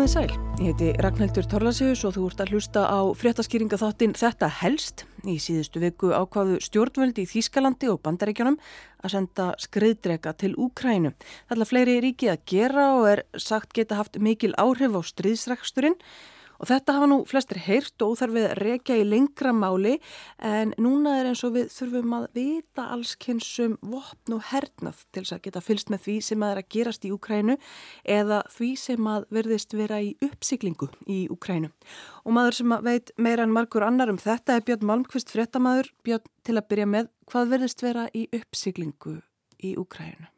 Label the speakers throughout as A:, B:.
A: Komið sæl, ég heiti Ragnhildur Torlasius og þú ert að hlusta á fréttaskýringa þáttinn Þetta helst. Í síðustu viku ákvaðu stjórnvöldi í Þýskalandi og Bandaríkjónum að senda skriðdrega til Úkrænu. Það er fleiri ríki að gera og er sagt geta haft mikil áhrif á stríðsreksturinn Og þetta hafa nú flestir heyrt og þarf við að rekja í lengra máli en núna er eins og við þurfum að vita alls kynsum vopn og hernað til þess að geta fylst með því sem að er að gerast í Ukrænu eða því sem að verðist vera í uppsiklingu í Ukrænu. Og maður sem veit meira en margur annar um þetta er Björn Malmqvist fréttamaður. Björn, til að byrja með, hvað verðist vera í uppsiklingu í Ukrænu?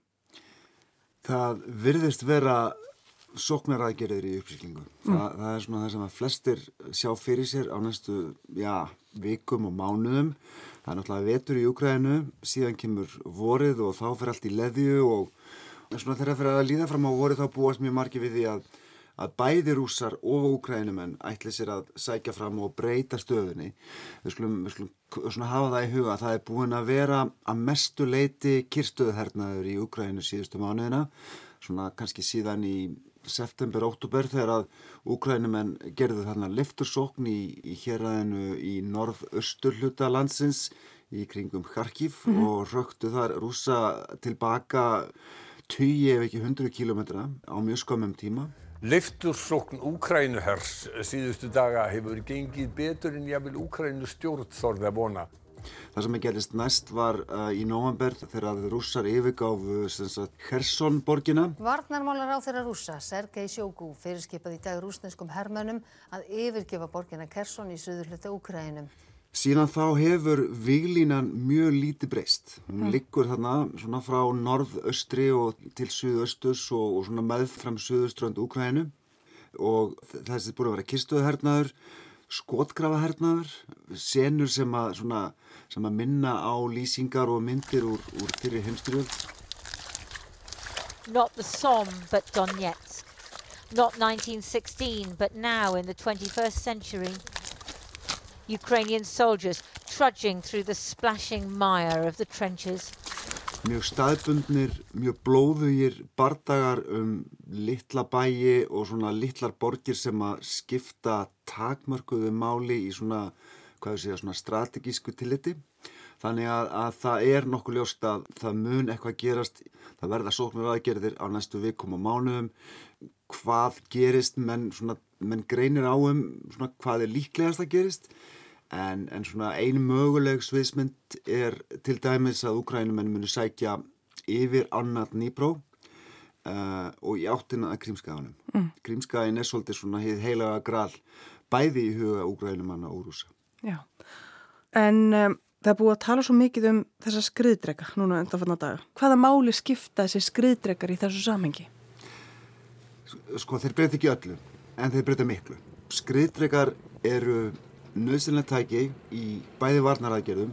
B: Það verðist vera sóknarækjariður í uppsýklingu. Mm. Þa, það er svona það sem að flestir sjá fyrir sér á næstu já, vikum og mánuðum. Það er náttúrulega vetur í Júkræðinu, síðan kemur vorið og þá fyrir allt í leðju og svona þegar það fyrir að líða fram á vorið þá búast mjög margi við því að, að bæði rússar og Júkræðinumenn ætli sér að sækja fram og breyta stöðunni. Við skulum, við skulum hafa það í huga. Það er búin að vera að mestu leiti kyrstöðuhernaður í Júkræðinu síðustu mánuðina svona kannski síðan í september, óttúber þegar að úkrænumenn gerðu þarna liftursókn í, í héræðinu í norð-östur hluta landsins í kringum Kharkiv mm -hmm. og röktu þar rúsa tilbaka 20 ef ekki 100 kilometra á mjög skömmum tíma.
C: Liftursókn Úkrænuhers síðustu daga hefur gengið betur en jáfnvel Úkrænu stjórn þorði að vona.
B: Það sem gerist næst var uh, í november þegar rússar yfirgáfu Hersson borgina.
D: Varnarmálar á þeirra rússa, Sergei Sjóku, fyrirskipað í dag rúsneskum hermönum að yfirgefa borgina Hersson í söðurhluta Úkrænum.
B: Síðan þá hefur viglínan mjög lítið breyst. Hún mm. liggur þarna svona frá norð-östri og til suðöstus og, og svona meðfram suðuströnd Úkrænu og þessi búið að vera kistuðhernaður skotgrafahernaður, senur sem að, svona, sem að minna á lýsingar og myndir úr, úr fyrir heimstyrjöld.
E: Not the Somme but Donetsk. Not 1916 but now in the 21st century. Ukrainian soldiers trudging through the splashing mire of the trenches
B: mjög staðbundnir, mjög blóðugir bardagar um litla bæi og svona litlar borgir sem að skipta takmörkuðu máli í svona, hvað ég segja, svona strategísku tilliti. Þannig að, að það er nokkuð ljóst að það mun eitthvað gerast, það verða sóknur aðgerðir á næstu vikum og mánuðum, hvað gerist, menn, svona, menn greinir á um svona, hvað er líklegast að gerist En, en svona einu möguleg sviðsmynd er til dæmis að Ukrænumenn muni sækja yfir annað nýbró uh, og í áttina að Krímskaganum. Mm. Krímskagin er svolítið svona heilaga gral bæði í huga Ukrænumanna og rúsa.
A: Já, en um, það er búið að tala svo mikið um þessa skriðdrega núna undan fann að daga. Hvaða máli skipta þessi skriðdregar í þessu samengi?
B: Sko þeir breyta ekki öllu, en þeir breyta miklu. Skriðdregar eru nöðsynlega tæki í bæði varnaraðgerðum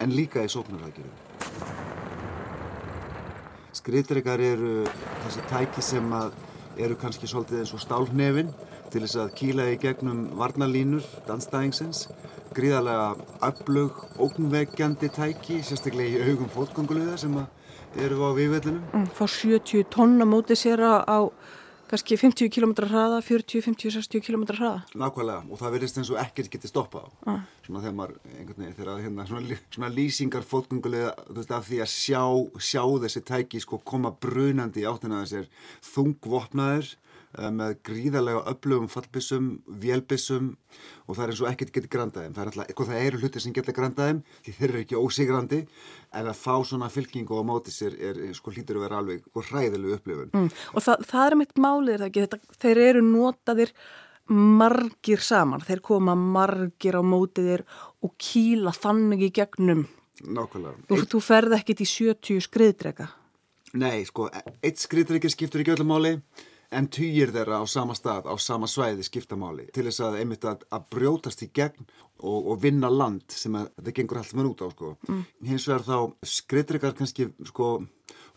B: en líka í sóknaraðgerðum. Skriðdregar eru þessi tæki sem eru kannski svolítið eins og stálnefin til þess að kýla í gegnum varnalínur danstæðingsins. Gríðarlega öflug, ógnvegjandi tæki, sérstaklega í augum fótgöngulega sem eru á vývellinu.
A: Mm, fá 70 tonna mótið sér á kannski 50 km hraða, 40, 50, 60 km hraða.
B: Nákvæmlega og það verðist eins og ekkert getið stoppað á. Ah. Svona þegar maður, einhvern veginn, þegar hérna svona, svona lýsingar fótgungulega, þú veist, af því að sjá, sjá þessi tæki sko koma brunandi áttina þessir þungvopnaður Eh, með gríðarlega öflugum fallbissum, vélbissum og það er eins og ekkert getur grandaðum. Það, er alltaf, það eru hlutir sem getur grandaðum því þeir eru ekki ósigrandi en að fá svona fylkingu á móti sér er, sko hlýtur að vera alveg hræðilegu upplifun. Mm.
A: Og það, það er mitt málið ekki, þetta, þeir eru notaðir margir saman, þeir koma margir á mótið þér og kýla þannig í gegnum.
B: Nákvæmlega.
A: Þú, Eitt... þú ferð ekkit í 70 skriðdrega.
B: Nei, sko, eitt skriðdregi skiptur ekki öllu máli en týjir þeirra á sama stað, á sama svæði skiptamáli til þess að einmitt að, að brjótast í gegn og, og vinna land sem að, þetta gengur allt með út á sko. Mm. Hins vegar þá skriðdregar kannski sko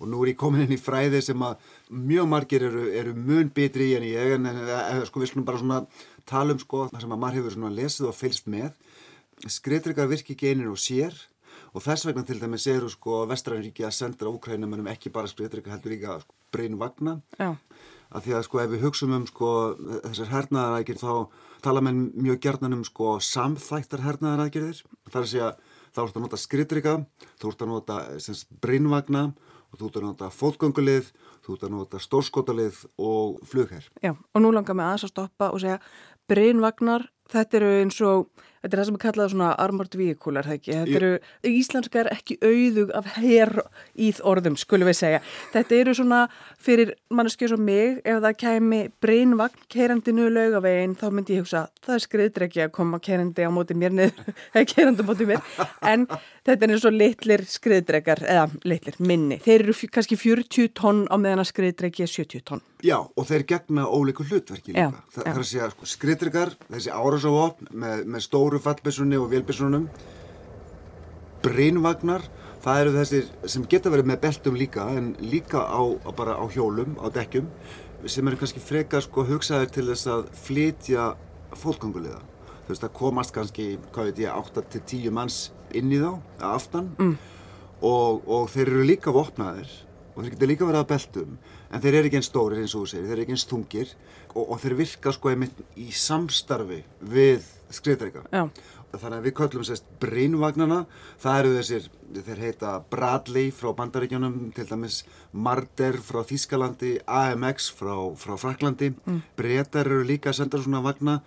B: og nú er ég komin inn í fræði sem að mjög margir eru, eru mun betri í en ég en, en sko við skulum bara svona tala um sko sem að maður hefur svona lesið og fylst með skriðdregar virki ekki einir og sér og þess vegna til dæmis eru sko Vestræðinríki að senda á Úkrænum ekki bara skriðdregar heldur líka sko, breyn vagna Já að því að sko ef við hugsum um sko þessar hernaðarækir þá tala menn mjög gerðan um sko samþættar hernaðarækirðir. Það er að segja þá ert að nota skritrika, þú ert að nota brinnvagna og þú ert að nota fótgöngulið, þú ert að nota stórskotalið og flugherr.
A: Já, og nú langar mig aðeins að stoppa og segja brinnvagnar, þetta eru eins og Þetta er það sem er kallað svona armored vehicle, er það ekki? Þetta eru, íslenska er ekki auðug af hér íð orðum, skulum við segja. Þetta eru svona fyrir manneskjöð sem mig, ef það kemi breynvagn keirandi nú laugavegin, þá myndi ég hugsa, það er skriðdur ekki að koma keirandi á móti mér niður, eða keirandi á móti mér, en þetta er eins og litlir skriðdrekar, eða litlir minni. Þeir eru kannski 40 tonn á meðan að skriðdreki er 70 tonn.
B: Já, og þeir gegna óleikur hlutverki líka. Já, Þa, já. Stóru fallbessunni og vélbessunum brinnvagnar það eru þessir sem geta verið með beltum líka en líka á, bara á hjólum, á dekkjum sem eru kannski frekar sko hugsaðir til þess að flytja fólkgangulega þú veist að komast kannski, hvað veit ég, 8-10 manns inn í þá, aftan. Mm. og, og þeir eru líka vopnaðir og þeir geta líka verið að beltum en þeir eru ekki einn stórir eins og þú segir, þeir eru ekki einn stungir og, og þeir virka sko einmitt í samstarfi við skriðdreika. Þannig að við köllum sérst brinnvagnana, það eru þessir, þeir heita Bradley frá Bandaríkjónum, til dæmis Marder frá Þískalandi, AMX frá, frá Fraklandi, mm. breytar eru líka að senda svona vagna,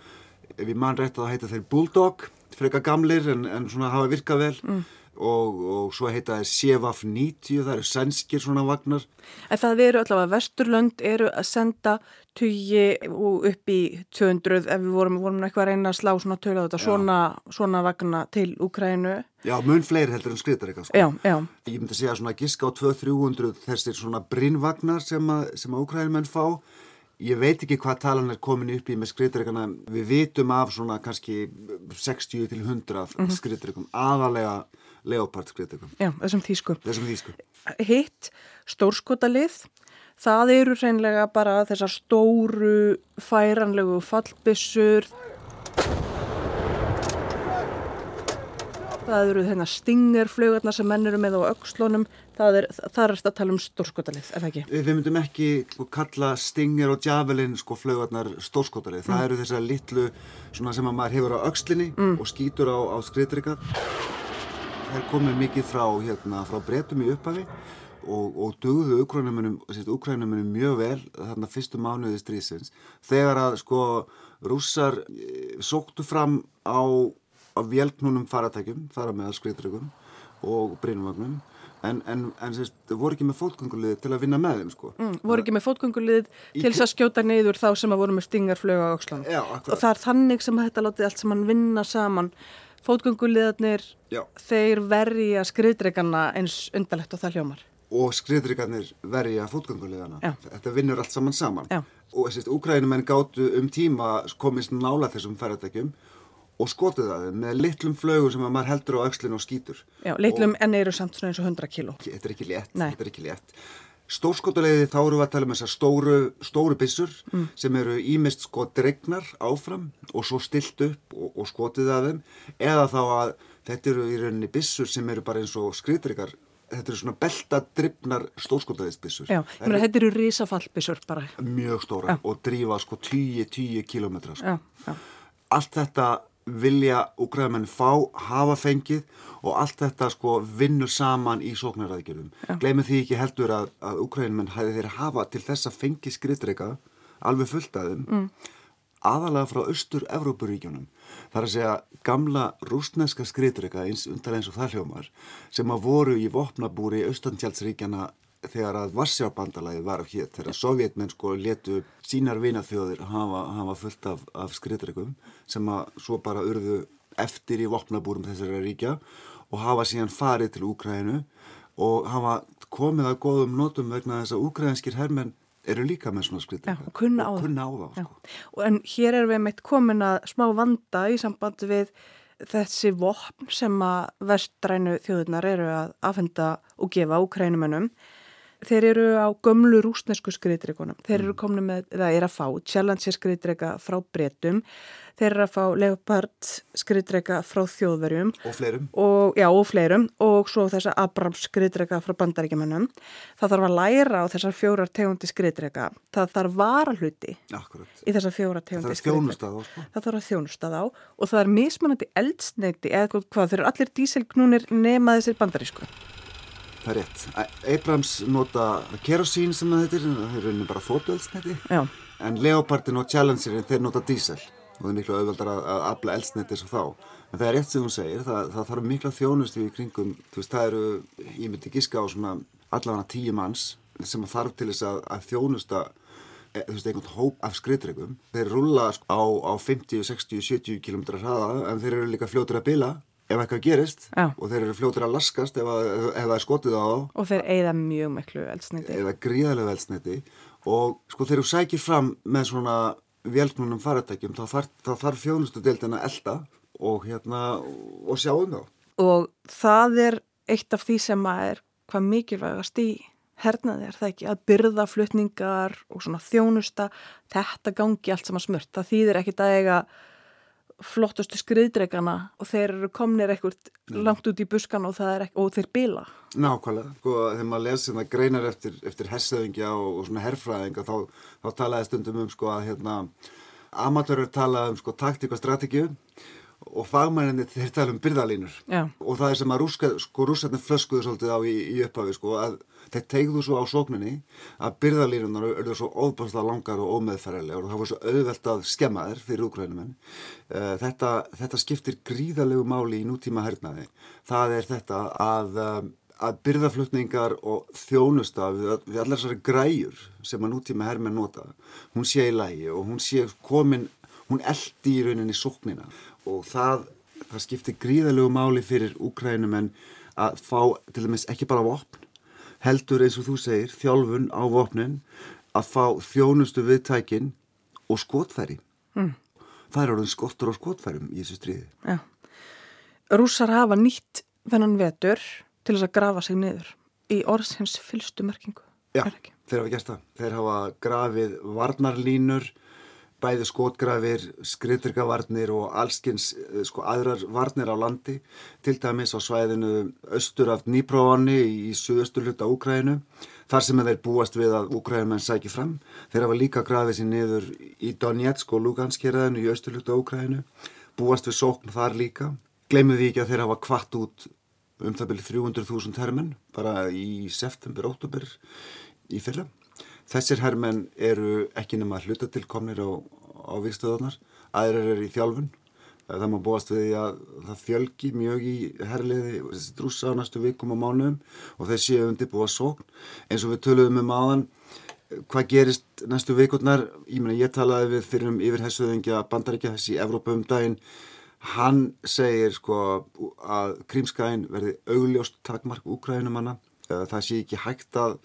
B: ég mann rétt að það heita þeir Bulldog, freka gamlir en, en svona hafa virkað vel. Mm og, og svo heita það Sjefaf 90, það eru sænskir svona vagnar.
A: En það eru allavega, Vesturlönd eru að senda tugi upp í 200 ef við vorum, vorum eitthvað að reyna að slá svona tölu á þetta, svona, svona vagna til Ukrænu.
B: Já, mun fleiri heldur en skriðar eitthvað sko.
A: Já, já.
B: Ég myndi segja svona giska á 200-300 þessir svona brinnvagnar sem að, að Ukrænumenn fá. Ég veit ekki hvað talan er komin upp í með skriðdreikana. Við vitum af svona kannski 60 til 100 mm -hmm. skriðdreikum aðalega Leopard skriðtökum.
A: Já, þessum þýsku.
B: Þessum þýsku.
A: Hitt, stórskotalið, það eru reynlega bara þessar stóru færanlegu fallbissur. Það eru þennar stingerflögarna sem menn eru með á aukslónum. Það er, er að tala um stórskotalið, er það ekki?
B: Við myndum ekki kalla stinger og javelin sko, flögarnar stórskotalið. Mm. Það eru þessar litlu sem að maður hefur á aukslinni mm. og skýtur á, á skriðtrykka þær komið mikið frá, hérna, frá breytum í upphafi og, og dögðu ukrænumunum mjög vel þarna fyrstu mánuði strísins þegar að sko rússar e, sóktu fram á, á vélknunum faratækjum, þar með skriðtrygum og brínvagnum en, en, en sérst, voru ekki með fótgöngulið til að vinna með þeim sko.
A: Mm, voru ekki með fótgöngulið til þess að skjóta neyður þá sem að voru með stingarflöga á Óksland og það er þannig sem þetta látið allt sem hann vinna saman fótgöngulegarnir, þeir verja skriðdregarna eins undarlegt og það hljómar.
B: Og skriðdregarnir verja fótgöngulegarna. Þetta vinnur allt saman saman. Já. Og þess að úkrænumenn gáttu um tíma komist nála þessum ferðardækjum og skotuð það með litlum flögur sem að maður heldur á aukslinu og skýtur.
A: Já, litlum og en eru samt svona eins og 100 kíló.
B: Þetta er ekki létt, Stórskotulegði þá eru við að tala um þessar stóru, stóru bissur mm. sem eru ímest sko dregnar áfram og svo stilt upp og, og skotið að þeim eða þá að þetta eru í rauninni bissur sem eru bara eins og skriðdregar þetta eru svona beltadrifnar stórskotulegðisbissur.
A: Já, ég meina þetta eru risafallbissur bara.
B: Mjög stóra já. og drífa sko 10-10 kilometra sko.
A: Já, já.
B: Allt þetta vilja úgræðamenn fá, hafa fengið og allt þetta sko vinnur saman í sóknaræðgjörðum. Gleimum því ekki heldur að, að úgræðamenn hæði þeir hafa til þess að fengi skriðdreika alveg fullt aðeim mm. aðalega frá austur-Evrópuríkjunum. Það er að segja gamla rúsneska skriðdreika eins undan eins og það hljómar sem að voru í vopnabúri austantjálsríkjana þegar að Varsjábandalagi var hér, þegar sovjetmenn sko letu sínar vinaþjóðir hafa, hafa fullt af, af skriðdregum sem að svo bara urðu eftir í vopnabúrum þessari ríkja og hafa síðan farið til Úkrænu og hafa komið að góðum notum vegna þess að úkrænskir herrmenn eru líka með svona skriðdrega
A: og kunna á
B: og kunna á það sko.
A: En hér erum við meitt komin að smá vanda í samband við þessi vopn sem að vestrænu þjóðunar eru að afhenda og gefa úkrænumennum þeir eru á gömlu rúsnesku skriðdreikunum. Þeir eru komni með, eða er að fá, Challenger skriðdreika frá Bretum. Þeir eru að fá Leopard skriðdreika frá þjóðverjum.
B: Og fleirum.
A: Og, já, og fleirum. Og svo þessa Abrams skriðdreika frá bandaríkjumannum. Það þarf að læra á þessar fjórar tegundi skriðdreika. Það þarf varahluti
B: Akkurat.
A: í þessar fjórar tegundi
B: Það er þjónustað á, sko.
A: Það þarf að þjónustað á og það er mismunandi eldsneiti eða hvað, þeir eru allir díselknúnir nema þessir bandarísku.
B: Það er rétt. Abrams nota kerosín sem það heitir, það er rauninni bara þóttueldsneti.
A: Já.
B: En Leopardin og Challengerin þeir nota dísel og það er miklu auðveldar að, að afla eldsneti svo þá. En það er rétt sem hún segir, það, það þarf mikla þjónustu í kringum, þú veist, það eru, ég myndi gíska á svona allavega tíu manns sem þarf til þess að, að þjónusta e, þú veist, einhvern hóp af skriðdregum. Þeir rulla sko, á, á 50, 60, 70 km hraða en þeir eru líka fljótur að bila ef eitthvað gerist
A: Já.
B: og þeir eru fljótur að laskast ef, að, ef, ef það er skotið á
A: Og þeir eigða mjög miklu eldsneiti.
B: eða gríðarlega elsneti og sko þegar þú sækir fram með svona velknunum faratækjum þá þarf, þá þarf þjónustu deildin að elda og hérna og sjá um þá.
A: Og það er eitt af því sem að er hvað mikilvægast í hernaði er það ekki að byrða flutningar og svona þjónusta þetta gangi allt saman smurt. Það þýðir ekkit að eiga flottustu skriðdregana og þeir eru komnir ekkert langt út í buskan og, og þeir bila.
B: Nákvæmlega, sko, þegar maður lesir það greinar eftir, eftir hersöðingja og, og svona herfræðinga þá, þá talaði stundum um sko að hérna amatörur tala um sko taktík og strategíu og fagmæninni þeir tala um byrðalínur
A: Já.
B: og það er sem að rúska, sko rússarnir flöskuðu svolítið á í, í upphafi sko að þeir tegðu svo á sókninni að byrðalínunar eru svo óbærslega langar og ómeðferðilegar og það var svo auðvelt að skemma þær fyrir úkrænumenn uh, þetta, þetta skiptir gríðalegu máli í nútíma hernaði það er þetta að um, að byrðaflutningar og þjónusta við, við allar þessari græjur sem að nútíma hermenn nota hún sé í lægi og hún sé komin hún eldi í rauninni sóknina og það, það skiptir gríðalegu máli fyrir úkrænumenn að fá til dæmis ekki bara vopn heldur eins og þú segir þjálfun á vopnin að fá þjónustu viðtækin og skotfæri mm. það er orðin skottur á skotfærum í þessu stríði
A: Já. Rússar hafa nýtt þennan vetur til þess að grafa sig niður í orðsins fylstu merkingu.
B: Já, þeir hafa gert það. Þeir hafa grafið varnarlínur, bæði skotgrafir, skriðdryggavarnir og allskins eh, sko, aðrar varnir á landi, til dæmis á svæðinu austur af Nýprófanni í suðaustur hluta Úkrænu, þar sem þeir búast við að Úkrænumenn sæki fram. Þeir hafa líka grafið sér niður í Donetsk og Luganskeraðinu í austur hluta Úkrænu, búast við sókn þar líka. Gleimum því ekki að þeir hafa kvart út um það byrju 300.000 hermenn bara í september, óttubur í fyrra. Þessir hermenn eru ekki nema hluta til komnir á, á vikstöðunar, aðrir eru í þjálfun. Það má búast við því að það fjölgi mjög í herliði þessi drúsa á næstu vikum og mánuðum og þeir séu undirbúa sókn. Eins og við töluðum um aðan, hvað gerist næstu vikurnar? Ég meina, ég talaði við fyrir um yfirhessuðingja bandaríkja þessi í Evrópa um daginn. Hann segir sko að Krímskæin verði augljóst takmark úkrænumanna það sé ekki hægt að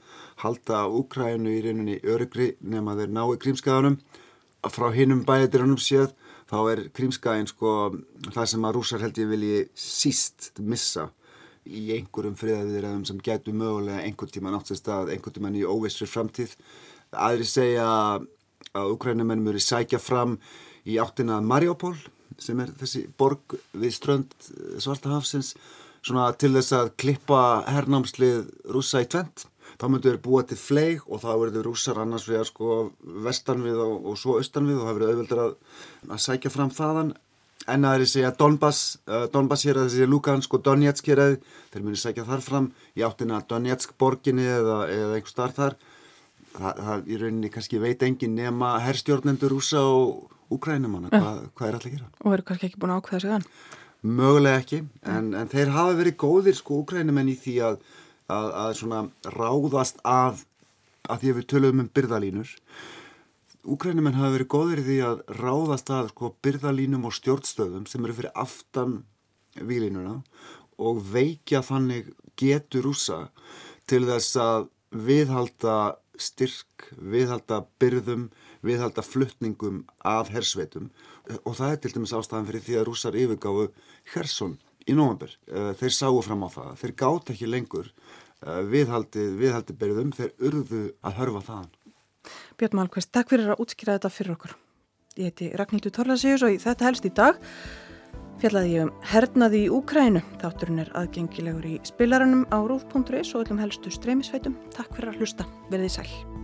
B: halda Úkrænu í reyninni örygri nema þeir nái krímskaðanum frá hinnum bæðirunum séð þá er krímskaðin sko það sem að rúsar held ég vilji síst missa í einhverjum friðaviðræðum sem getur mögulega einhvern tíma nátt sér stað, einhvern tíma í óvistri framtíð. Aðri segja að Úkrænumennum eru sækja fram í áttina Mariupol sem er þessi borg við strönd Svartahafsins svona til þess að klippa hernámslið rúsa í tvent þá myndu þeir búa til fleig og þá verður rússar annars við að sko vestan við og, og svo austan við og það verður auðveldur að, að sækja fram þaðan en að þeir segja Donbass uh, Donbass hér að þessi Lugansk og Donetsk hér að þeir myndu sækja þar fram í áttina Donetsk borginni eða, eða einhver starf þar það, það í rauninni kannski veit engin nema herrstjórnendur rúsa og Úkrænumanna, Hva, hvað er alltaf að gera?
A: Og eru kannski ekki búin að ákveða sig hann?
B: Mögulega ekki, en, en þeir hafa verið góðir sko úkrænumenn í því að, að, að svona ráðast að, að því að við töluðum um byrðalínur. Úkrænumenn hafa verið góðir í því að ráðast að sko byrðalínum og stjórnstöðum sem eru fyrir aftan výlínuna og veikja þannig getur úsa til þess að viðhalda styrk, viðhalda byrðum, viðhalda fluttningum af hersveitum og það er til dæmis ástæðan fyrir því að rússar yfirgáfu Hersson í nóvember. Þeir sáu fram á það, þeir gátt ekki lengur viðhaldi, viðhaldi byrðum þeir urðu að hörfa þaðan.
A: Björn Málkvist, takk fyrir að útskýra þetta fyrir okkur. Ég heiti Ragnhildur Torlasíus og þetta helst í dag fjallaði ég um hernaði í Úkrænu. Þátturinn er aðgengilegur í spilaranum á rúð.is og öllum helstu streymisveitum. Takk fyrir að hlusta. Verðið sæl.